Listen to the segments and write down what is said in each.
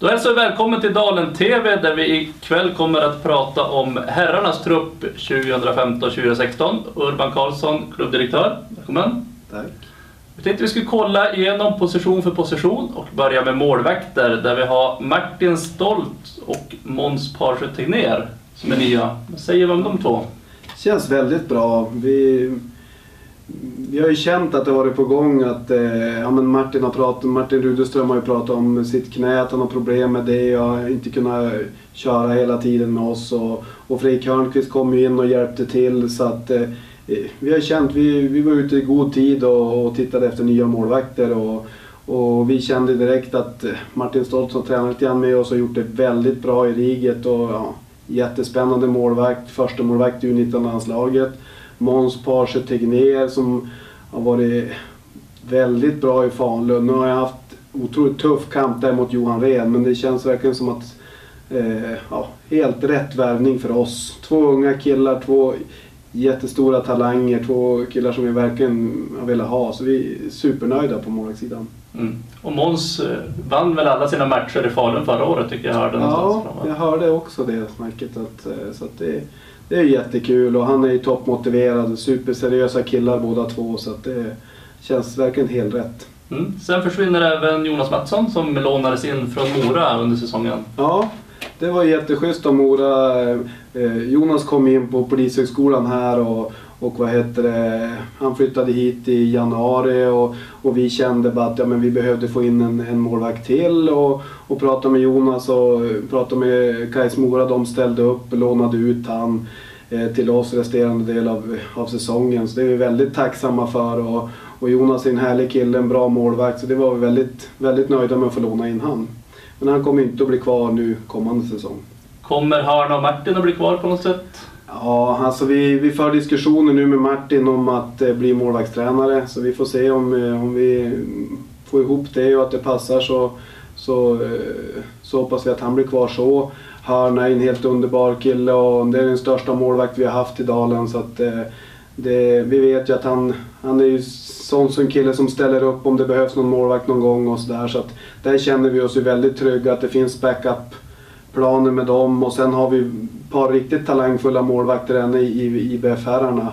Då hälsar vi välkommen till Dalen TV där vi ikväll kommer att prata om herrarnas trupp 2015-2016. Urban Karlsson, klubbdirektör. Välkommen. Tack. Vi tänkte vi skulle kolla igenom position för position och börja med målvakter där vi har Martin Stolt och Måns Parsjö Tegnér som är nya. Vad säger vi om de två? Känns väldigt bra. Vi, vi har ju känt att det varit på gång att eh, ja, men Martin, har pratat, Martin Rudeström har ju pratat om sitt knä, att han har problem med det och inte kunnat köra hela tiden med oss. Och, och Fredrik Hörnqvist kom ju in och hjälpte till så att eh, vi har känt, vi, vi var ute i god tid och, och tittade efter nya målvakter. Och, och vi kände direkt att eh, Martin Stolt som tränat lite grann med oss har gjort det väldigt bra i riget. Och, ja, jättespännande målvakt, första målvakt i U19-landslaget. Måns Parsche Tegnér som har varit väldigt bra i Falun. Nu har jag haft otroligt tuff kamp där mot Johan Rehn men det känns verkligen som att eh, ja, helt rätt värvning för oss. Två unga killar, två jättestora talanger, två killar som vi verkligen har velat ha. Så vi är supernöjda på målvaktssidan. Mm. Och Måns eh, vann väl alla sina matcher i Falun förra året tycker jag hörde Ja, jag hörde också det snacket. Att, eh, så att det, det är jättekul och han är ju toppmotiverad. Superseriösa killar båda två så det känns verkligen helt rätt. Mm. Sen försvinner även Jonas Mattsson som lånades in från Mora under säsongen. Ja, det var jätteschysst av Mora. Eh, Jonas kom in på Polishögskolan här och, och vad heter det, han flyttade hit i januari och, och vi kände bara att ja, men vi behövde få in en, en målvakt till och, och pratade med Jonas och eh, pratade med Kais Mora. De ställde upp och lånade ut han eh, till oss resterande del av, av säsongen. Så det är vi väldigt tacksamma för. Och, och Jonas är en härlig kille, en bra målvakt. Så det var vi väldigt, väldigt nöjda med att få låna in han. Men han kommer inte att bli kvar nu kommande säsong. Kommer Hörna och Martin att bli kvar på något sätt? Ja, alltså vi, vi för diskussioner nu med Martin om att eh, bli målvaktstränare. Så vi får se om, eh, om vi får ihop det och att det passar så, så, eh, så hoppas vi att han blir kvar så. Hörna är en helt underbar kille och det är den största målvakt vi har haft i Dalen. Så att, eh, det, vi vet ju att han, han är ju sån som kille som ställer upp om det behövs någon målvakt någon gång och sådär. Så att där känner vi oss ju väldigt trygga att det finns backup backup-planer med dem och sen har vi ett par riktigt talangfulla målvakter än i, IBF-herrarna.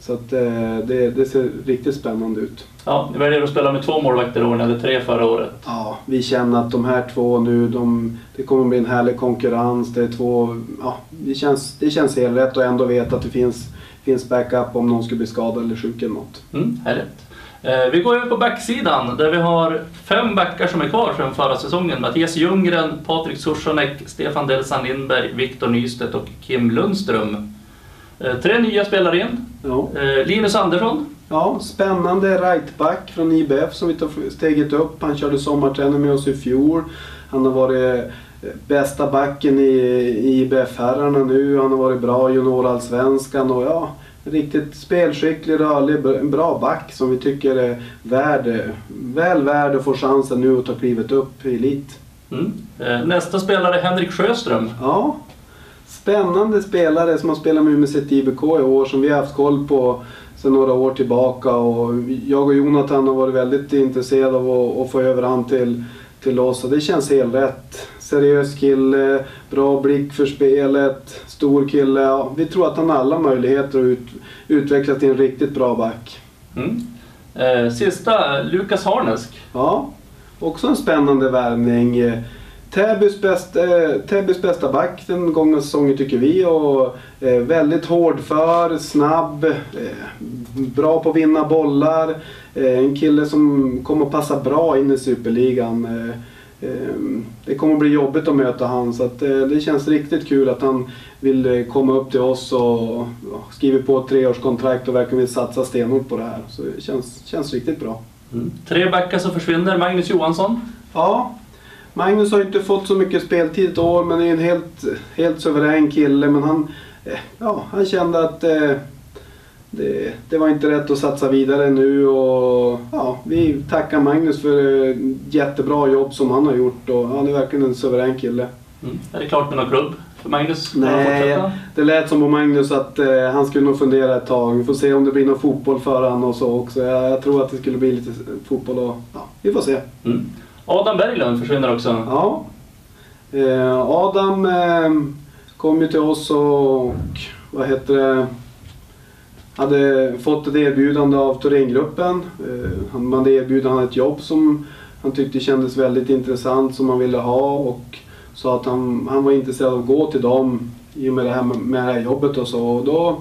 Så att eh, det, det ser riktigt spännande ut. Ja, ni väljer att spela med två målvakter i år, hade tre förra året. Ja, vi känner att de här två nu, de, det kommer bli en härlig konkurrens. Det, är två, ja, det, känns, det känns helt rätt och ändå veta att det finns, finns backup om någon skulle bli skadad eller sjuk eller något. Mm, härligt. Eh, vi går över på backsidan där vi har fem backar som är kvar sedan förra säsongen. Mattias Ljunggren, Patrik Sushonek, Stefan Delsan Lindberg, Viktor Nystedt och Kim Lundström. Eh, tre nya spelare in. Ja. Eh, Linus Andersson. Ja, spännande rightback från IBF som vi tar steget upp. Han körde sommarträning med oss i fjol. Han har varit bästa backen i, i IBF-herrarna nu. Han har varit bra i juniorallsvenskan och ja, riktigt spelskicklig, rörlig, en bra back som vi tycker är värd, väl värd att få chansen nu att ta klivet upp i elit. Mm. Nästa spelare Henrik Sjöström. Ja, spännande spelare som har spelat med Umeå IBK i år som vi har haft koll på sedan några år tillbaka. Och jag och Jonathan har varit väldigt intresserade av att, att få över han till, till oss och det känns helt rätt. Seriös kille, bra blick för spelet, stor kille. Ja, vi tror att han har alla möjligheter att ut, utvecklas till en riktigt bra back. Mm. Eh, sista, Lukas Harnesk. Ja, också en spännande värvning. Täbys bästa, eh, Täbys bästa back den gångna säsongen tycker vi. Och, eh, väldigt hårdför, snabb, eh, bra på att vinna bollar. En kille som kommer att passa bra in i Superligan. Eh, eh, det kommer bli jobbigt att möta han så att, det känns riktigt kul att han vill komma upp till oss och skriver på ett treårskontrakt och verkligen vill satsa stenhårt på det här. Så det känns, känns riktigt bra. Mm. Tre backar som försvinner. Magnus Johansson. Ja, Magnus har inte fått så mycket speltid ett år men är en helt, helt suverän kille. Men han, ja, han kände att eh, det, det, var inte rätt att satsa vidare nu. Och, ja, vi tackar Magnus för ett jättebra jobb som han har gjort. Och han är verkligen en suverän kille. Mm. Är det klart med någon klubb för Magnus? Nej, det lät som på Magnus att eh, han skulle nog fundera ett tag. Vi får se om det blir någon fotboll för honom och så också. Jag, jag, tror att det skulle bli lite fotboll och ja, vi får se. Mm. Adam Berglund försvinner också. Ja, Eh, Adam eh, kom ju till oss och vad heter det, hade fått ett erbjudande av Thorengruppen. Eh, han hade erbjudit honom ett jobb som han tyckte kändes väldigt intressant som han ville ha och sa att han, han var intresserad av att gå till dem i och med det här, med det här jobbet och så. Och då,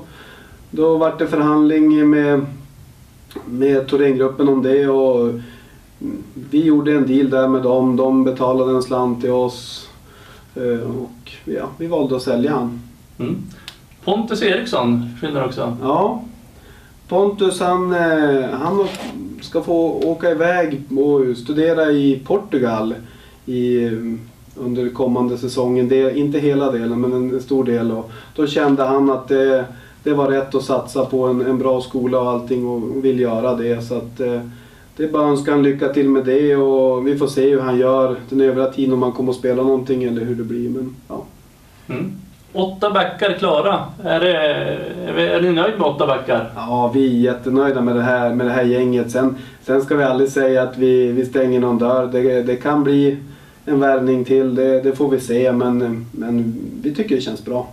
då var det förhandling med, med Thorengruppen om det och vi gjorde en deal där med dem. De betalade en slant till oss eh, och ja, vi valde att sälja han. Mm. Pontus Eriksson fyller också. Ja. Pontus han, eh, han ska få åka iväg och studera i Portugal i, under kommande säsongen. Det, inte hela delen men en stor del. Och då kände han att det, det var rätt att satsa på en, en bra skola och allting och vill göra det. Så att, eh, det är bara att önska han lycka till med det och vi får se hur han gör den övriga tiden om han kommer att spela någonting eller hur det blir. Men, ja. Mm. Åtta backar klara. Är, det, är, ni nöjd med åtta backar? Ja, vi är jättenöjda med det här, med det här gänget. Sen, sen ska vi aldrig säga att vi, vi stänger någon dörr. Det, det kan bli en värvning till, det, det får vi se. Men, men vi tycker det känns bra.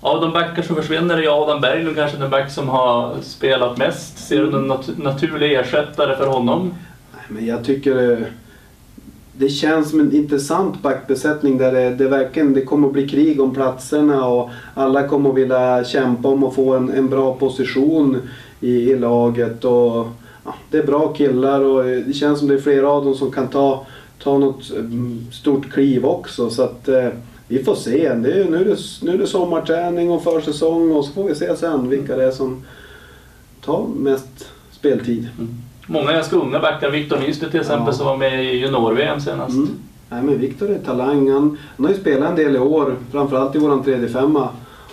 Av de backar som försvinner är Adam Berglund kanske den back som har spelat mest. Ser du någon nat- naturlig ersättare för honom? Nej, Men jag tycker det, känns som en intressant backbesättning där det, det verkligen det kommer att bli krig om platserna och alla kommer att vilja kämpa om att få en, en bra position i, i laget. Och, ja, det är bra killar och det känns som det är flera av dem som kan ta, ta något mm, stort kliv också. Så att, eh, vi får se. Det är, nu, är det, nu är det sommarträning och försäsong och så får vi se sen vilka det är som tar mest speltid. Mm. Många ganska unga backar. Viktor Nystedt till exempel Ja. som var med i junior-VM senast. Mm. Nej, men Viktor är talang. Han, han har ju spelat en del i år, framförallt i våran tredje femma.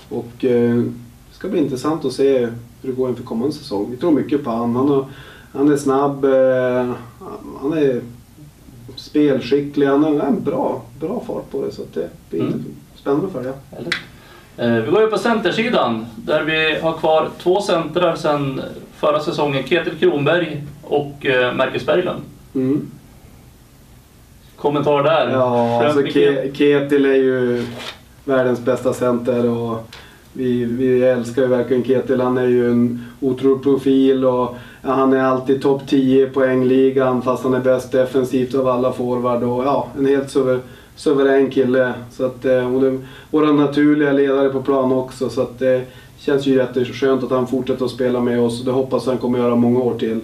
Och eh, det ska bli intressant att se hur det går inför kommande säsong. Vi tror mycket på han. Han, har, han är snabb, eh, han är spelskicklig, han har en bra, bra fart på det. Så det blir Mm. spännande att följa. Eller? Eh, Vi går ju på centersidan där vi har kvar två centrar sedan förra säsongen. Ketil Kronberg och eh, Marcus Berglund. Mm. Kommentar där? Ja, alltså Ke- Ketil är ju världens bästa center och vi, vi älskar ju verkligen Ketil. Han är ju en otrolig profil och han är alltid topp 10 i poängligan fast han är bäst defensivt av alla forward och ja, en helt suver, suverän kille. Så att, eh, och det, våra naturliga ledare på plan också så att det känns ju jätteskönt att han fortsätter att spela med oss och det hoppas han kommer göra många år till.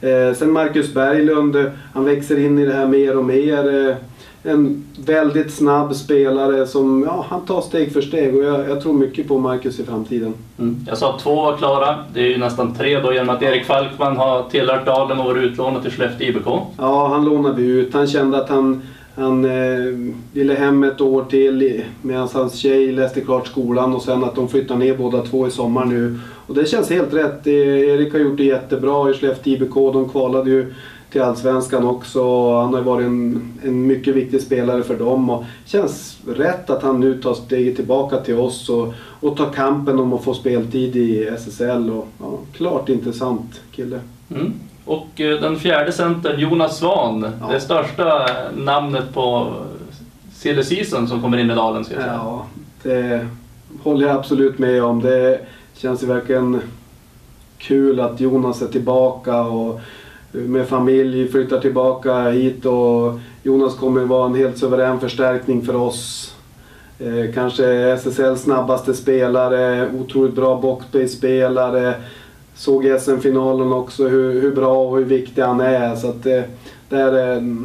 Eh, sen Marcus Berglund, han växer in i det här mer och mer. Eh, en väldigt snabb spelare som ja, han tar steg för steg och jag, jag tror mycket på Marcus i framtiden. Mm. Jag sa att två var klara. Det är ju nästan tre då genom att Erik Falkman har tillhört Dalen och varit utlånad till Skellefteå IBK. Ja, han lånade vi ut. Han kände att han, han eh, ville hem ett år till medan hans tjej läste klart skolan och sen att de flyttar ner båda två i sommar nu. Och det känns helt rätt. Eh, Erik har gjort det jättebra i Skellefteå IBK. De kvalade ju till Allsvenskan också. Han har varit en, en mycket viktig spelare för dem. Och det känns rätt att han nu tar steget tillbaka till oss och, och tar kampen om att få speltid i SSL. Och, ja, klart intressant kille. Mm. Och eh, den fjärde centern, Jonas Svan. Ja. Det största namnet på silly season som kommer in i Dalen ska jag säga. Ja, det håller jag absolut med om. Det känns ju verkligen kul att Jonas är tillbaka och med familj flyttar tillbaka hit och Jonas kommer vara en helt suverän förstärkning för oss. Eh, kanske SSLs snabbaste spelare, otroligt bra boxplay-spelare. Såg i SM-finalen också hur, hur bra och hur viktig han är. Så att det, där, är,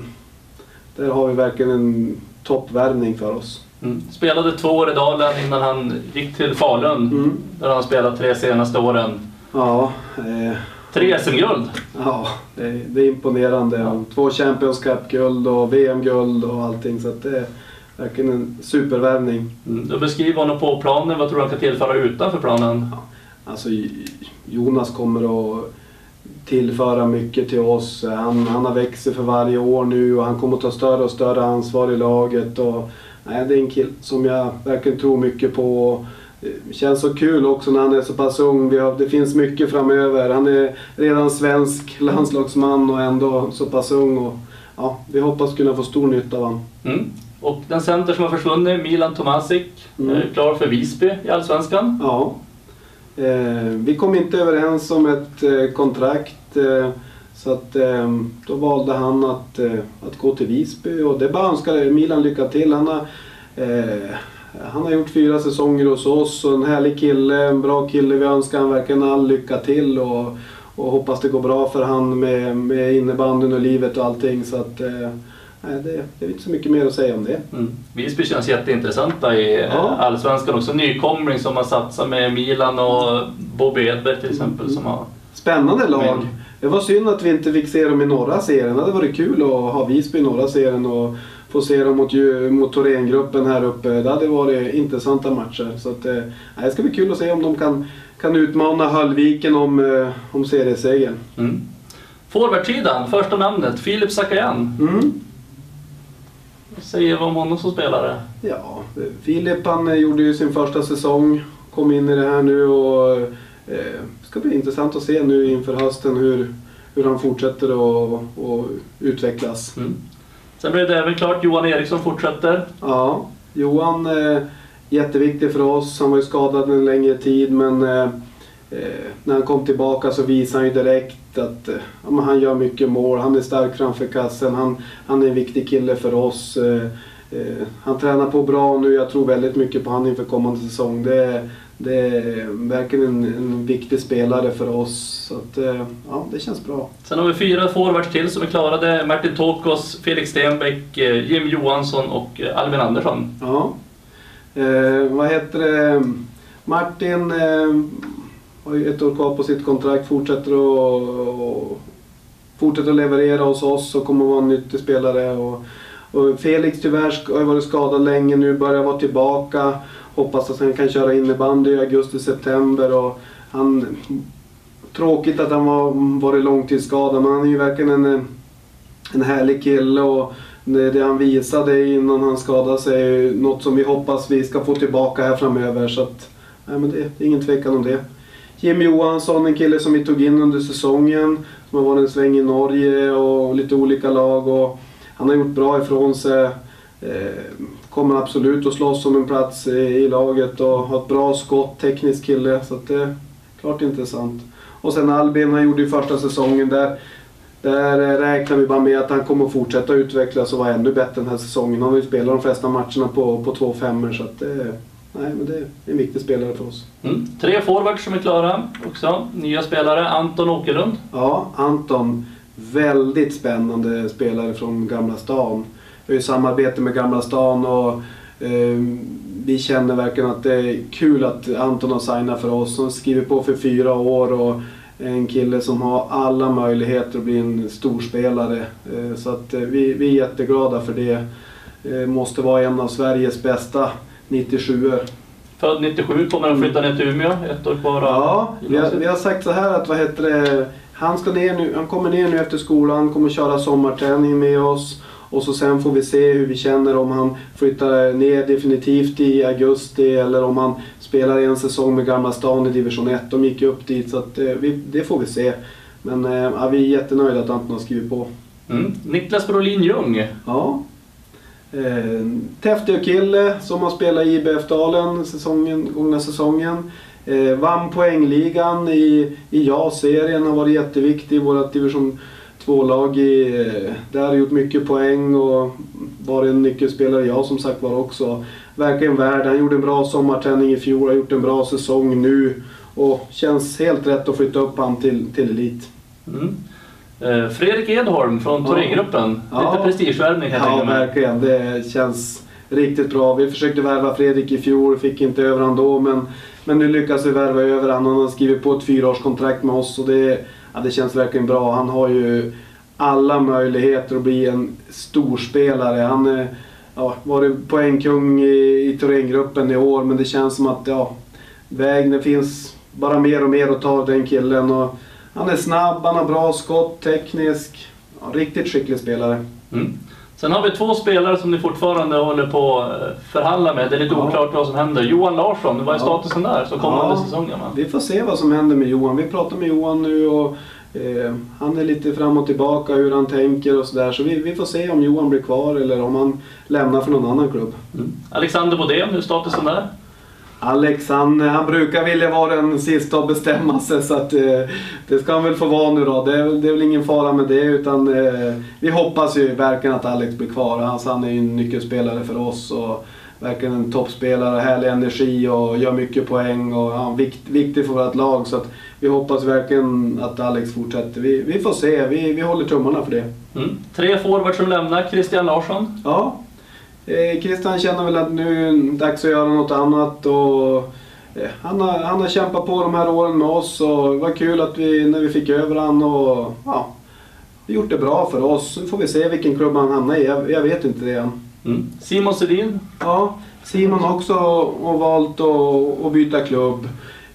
där har vi verkligen en toppvärvning för oss. Mm. Spelade två år i Dalen innan han gick till Falun. Mm. Där han spelat tre senaste åren. Ja, eh, Tre SM-guld. ja det, är- det är imponerande. Ja. Två Champions Cup-guld och VM-guld och allting. Så att det är verkligen en supervärvning. Mm. Du beskriver honom på planen. Vad tror du han kan tillföra utanför planen? Alltså Jonas kommer att tillföra mycket till oss. Han, han har växt för varje år nu och han kommer att ta större och större ansvar i laget. Och, nej, det är en kille som jag verkligen tror mycket på. Det känns så kul också när han är så pass ung. Vi har, det finns mycket framöver. Han är redan svensk landslagsman och ändå så pass ung. Och, ja, vi hoppas kunna få stor nytta av honom. Mm. Och den center som har försvunnit, Milan Tomasic, Mm. klar för Visby i Allsvenskan. Ja. Eh, vi kom inte överens om ett eh, kontrakt eh, så att då valde han att, att gå till Visby och det är bara att önska Milan lycka till. Han har, han har gjort fyra säsonger hos oss och en härlig kille, en bra kille. Vi önskar han verkligen all lycka till och, och hoppas det går bra för han med, med innebandyn och livet och allting. Så att, eh, nej, det, det är inte så mycket mer att säga om det. Mm. Visby känns jätteintressanta i eh, Ja. Allsvenskan också. Nykomling som har satsat med Milan och Bobby Edberg till exempel. Som har... Spännande lag. Men- Det var synd att vi inte fick se dem i norra serien. Det hade varit kul att ha Visby i norra serien och få se dem mot, mot Thorengruppen här uppe. Det hade varit intressanta matcher. Så att, eh, nej, det ska bli kul att se om de kan, kan utmana Höllviken om, eh, om seriesegern. Mm. Forwardsidan, första namnet, Filip Zakayan. Mm. Vad säger vi om honom som spelare? Ja, Filip han eh, gjorde ju sin första säsong. Kom in i det här nu och eh, ska bli intressant att se nu inför hösten hur, hur han fortsätter att utvecklas. Mm. Sen blev det även klart, Johan Eriksson fortsätter. Ja, Johan eh, jätteviktig för oss. Han var ju skadad en längre tid men eh, eh, när han kom tillbaka så visade han ju direkt att eh, han gör mycket mål. Han är stark framför kassen. Han, han är en viktig kille för oss. Eh, eh, han tränar på bra nu. Jag tror väldigt mycket på han inför kommande säsong. Det, är- det är verkligen en, en viktig spelare för oss. Så att, eh, ja, det känns bra. Sen har vi fyra forwards till som är klarade. Martin Tokos, Felix Stenbeck, eh, Jim Johansson och Albin Andersson. Ja. Vad heter det? Martin har ju ett år kvar på sitt kontrakt. Fortsätter att, och, fortsätter att leverera hos oss och kommer att vara en nyttig spelare. Och, och Felix tyvärr har ju varit skadad länge nu, börjar vara tillbaka. Hoppas att han kan köra innebandy i augusti-september. Han, tråkigt att han var, varit långtidsskadad men han är ju verkligen en, en härlig kille. Och det, det han visade innan han skadade sig är ju något som vi hoppas vi ska få tillbaka här framöver. Så att, nej, men det, det är ingen tvekan om det. Jim Johansson, en kille som vi tog in under säsongen. Som har varit en sväng i Norge och lite olika lag. Och han har gjort bra ifrån sig. Eh, kommer absolut att slåss om en plats i, laget och har ett bra skott, teknisk kille. Så att det är klart intressant. Och sen Albin, han gjorde ju första säsongen där. Där eh, räknar vi bara med att han kommer att fortsätta utvecklas och vara ännu bättre den här säsongen. Han har ju spelat de flesta matcherna på, på två femmor så att det, nej, men det är en viktig spelare för oss. Mm. Tre forwards som är klara också. Nya spelare, Anton Åkerlund. Ja, Anton. Väldigt spännande spelare från Gamla stan. Vi har ju samarbete med Gamla stan och eh, vi känner verkligen att det är kul att Anton har signat för oss. Han skriver på för fyra år och en kille som har alla möjligheter att bli en storspelare. Eh, så att eh, vi, vi är jätteglada för det. Eh, måste vara en av Sveriges bästa 97 er Född 97, kommer att flytta ner till Umeå. Ett år kvar Ja, vi har, vi har sagt så här att vad heter det, han, ska ner nu, han kommer ner nu efter skolan, kommer köra sommarträning med oss. Och så sen får vi se hur vi känner om han flyttar ner definitivt i augusti eller om han spelar en säsong med Gamla stan i division 1. De gick ju upp dit så att, eh, vi, det får vi se. Men eh, ja, vi är jättenöjda att Anton har skrivit på. Mm. Niklas Brolin Ljung. Ja. Eh, Täftig kille som har spelat i IBF-dalen säsongen, gångna säsongen. Eh, vann poängligan i, i JAS-serien, har varit jätteviktig i vårt division 2-lag. Eh, där har gjort mycket poäng och varit en nyckelspelare jag som sagt var också. Verkligen värd. Han gjorde en bra sommarträning i fjol, har gjort en bra säsong nu. Och känns helt rätt att flytta upp han till, till elit. Mm. Eh, Fredrik Edholm från Ja. Thorengruppen. Ja. Lite prestigevärvning kan jag Ja, tänka mig. verkligen. Det känns riktigt bra. Vi försökte värva Fredrik i fjol, fick inte över han då, men, men nu lyckas vi värva över han. Han har skrivit på ett fyraårskontrakt med oss och det, ja, det känns verkligen bra. Han har ju alla möjligheter att bli en storspelare. Han har ja, varit poängkung i, i Thorengruppen i år, men det känns som att ja, vägen, det finns bara mer och mer att ta av den killen. Och han är snabb, han har bra skott, teknisk. Ja, riktigt skicklig spelare. Mm. Sen har vi två spelare som ni fortfarande håller på att förhandla med. Det är lite Ja. oklart vad som händer. Johan Larsson, vad är statusen där? Så kommande Ja. säsongen va? Vi får se vad som händer med Johan. Vi pratar med Johan nu och Eh, han är lite fram och tillbaka hur han tänker och sådär. Så vi, vi får se om Johan blir kvar eller om han lämnar för någon annan klubb. Mm. Alexander Bodén, hur är statusen där? Alex han, han brukar vilja vara den sista att bestämma sig så att eh, det ska han väl få vara nu då. Det är, det är väl ingen fara med det utan eh, vi hoppas ju verkligen att Alex blir kvar. Alltså, han är ju en nyckelspelare för oss och verkligen en toppspelare, härlig energi och gör mycket poäng och ja, vikt, viktig för vårt lag. Så att vi hoppas verkligen att Alex fortsätter. Vi, vi får se, vi, vi håller tummarna för det. Mm. Tre forwards som lämnar, Christian Larsson. Ja, eh, Christian känner väl att nu är det dags att göra något annat. Och, eh, han, har, han har kämpat på de här åren med oss och det var kul att vi, när vi fick över han och ja, vi gjort det bra för oss. Nu får vi se vilken klubb han hamnar i. Jag, jag vet inte det än. Mm. Simon Sedin. Ja, Simon har också har valt att, att byta klubb.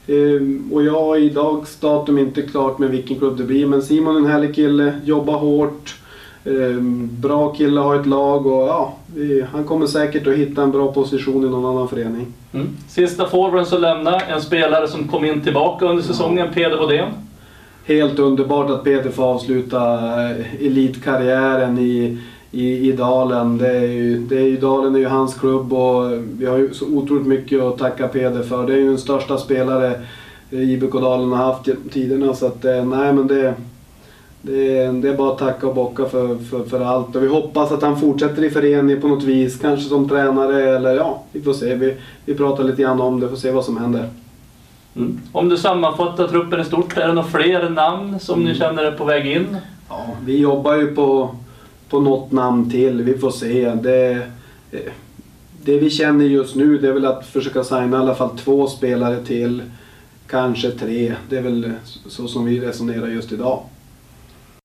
Ehm, och jag har i dags datum inte klart med vilken klubb det blir. Men Simon är en härlig kille, jobbar hårt. Ehm, bra kille, har ett lag och ja, vi, han kommer säkert att hitta en bra position i någon annan förening. Mm. Sista forwarden som lämnar, en spelare som kom in tillbaka under säsongen, Peder Bodén. Helt underbart att Peter får avsluta eh, elitkarriären i, i, i Dalen. Det är ju, det är ju, Dalen är ju hans klubb och vi har ju så otroligt mycket att tacka Peder för. Det är ju den största spelare IBK Dalen har haft genom tiderna. Så att, eh, nej men det, det, är, det är bara att tacka och bocka för, för, för allt. Och vi hoppas att han fortsätter i föreningen på något vis. Kanske som tränare eller ja, vi får se. Vi, vi pratar lite grann om det, får se vad som händer. Mm. Om du sammanfattar truppen i stort, är det några fler namn som Mm. ni känner är på väg in? Ja, vi jobbar ju på, på något namn till. Vi får se. Det, det vi känner just nu det är väl att försöka signa i alla fall två spelare till. Kanske tre. Det är väl så som vi resonerar just idag.